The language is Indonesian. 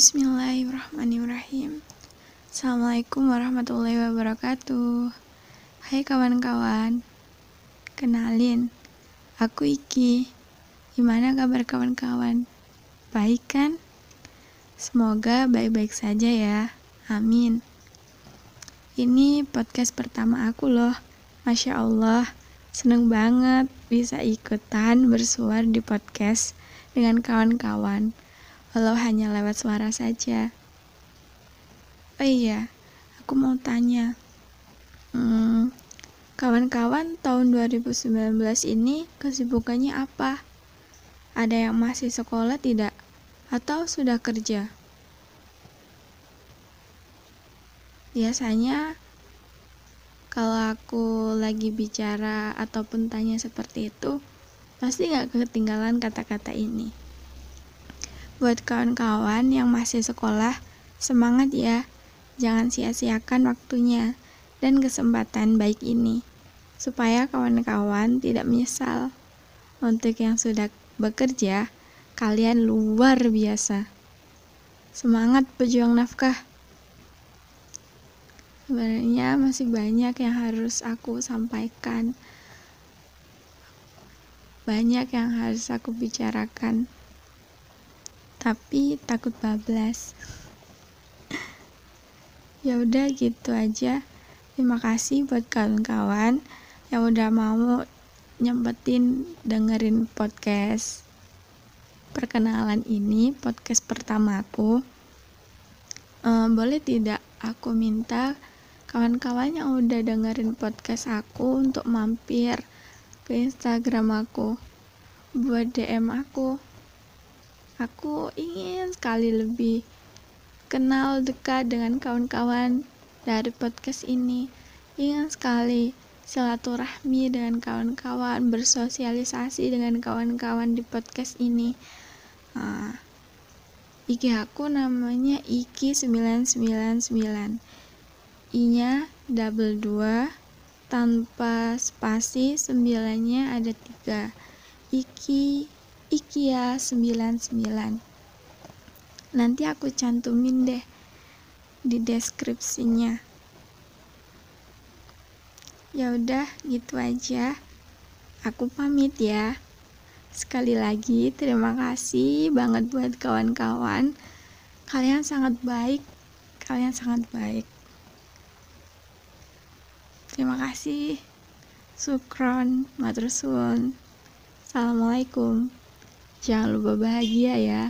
Bismillahirrahmanirrahim Assalamualaikum warahmatullahi wabarakatuh Hai kawan-kawan Kenalin Aku Iki Gimana kabar kawan-kawan? Baik kan? Semoga baik-baik saja ya Amin Ini podcast pertama aku loh Masya Allah Seneng banget bisa ikutan bersuara di podcast dengan kawan-kawan. Walau hanya lewat suara saja Oh iya, aku mau tanya. Hmm, kawan-kawan tahun 2019 ini kesibukannya apa? Ada yang masih sekolah tidak? Atau sudah kerja? Biasanya kalau aku lagi bicara ataupun tanya seperti itu, pasti gak ketinggalan kata-kata ini. Buat kawan-kawan yang masih sekolah, semangat ya! Jangan sia-siakan waktunya dan kesempatan baik ini, supaya kawan-kawan tidak menyesal. Untuk yang sudah bekerja, kalian luar biasa. Semangat pejuang nafkah. Sebenarnya masih banyak yang harus aku sampaikan. Banyak yang harus aku bicarakan. Tapi takut bablas. Ya udah gitu aja. Terima kasih buat kawan-kawan yang udah mau nyempetin dengerin podcast perkenalan ini podcast pertamaku. Um, boleh tidak aku minta kawan-kawan yang udah dengerin podcast aku untuk mampir ke Instagram aku buat DM aku aku ingin sekali lebih kenal dekat dengan kawan-kawan dari podcast ini. Ingin sekali silaturahmi dengan kawan-kawan, bersosialisasi dengan kawan-kawan di podcast ini. Nah, IG aku namanya Iki999. I-nya double 2 tanpa spasi sembilannya ada tiga Iki Ikia 99 nanti aku cantumin deh di deskripsinya. Ya udah gitu aja. Aku pamit ya. Sekali lagi terima kasih banget buat kawan-kawan. Kalian sangat baik. Kalian sangat baik. Terima kasih. Sukron matur suwun. Assalamualaikum jangan lupa bahagia ya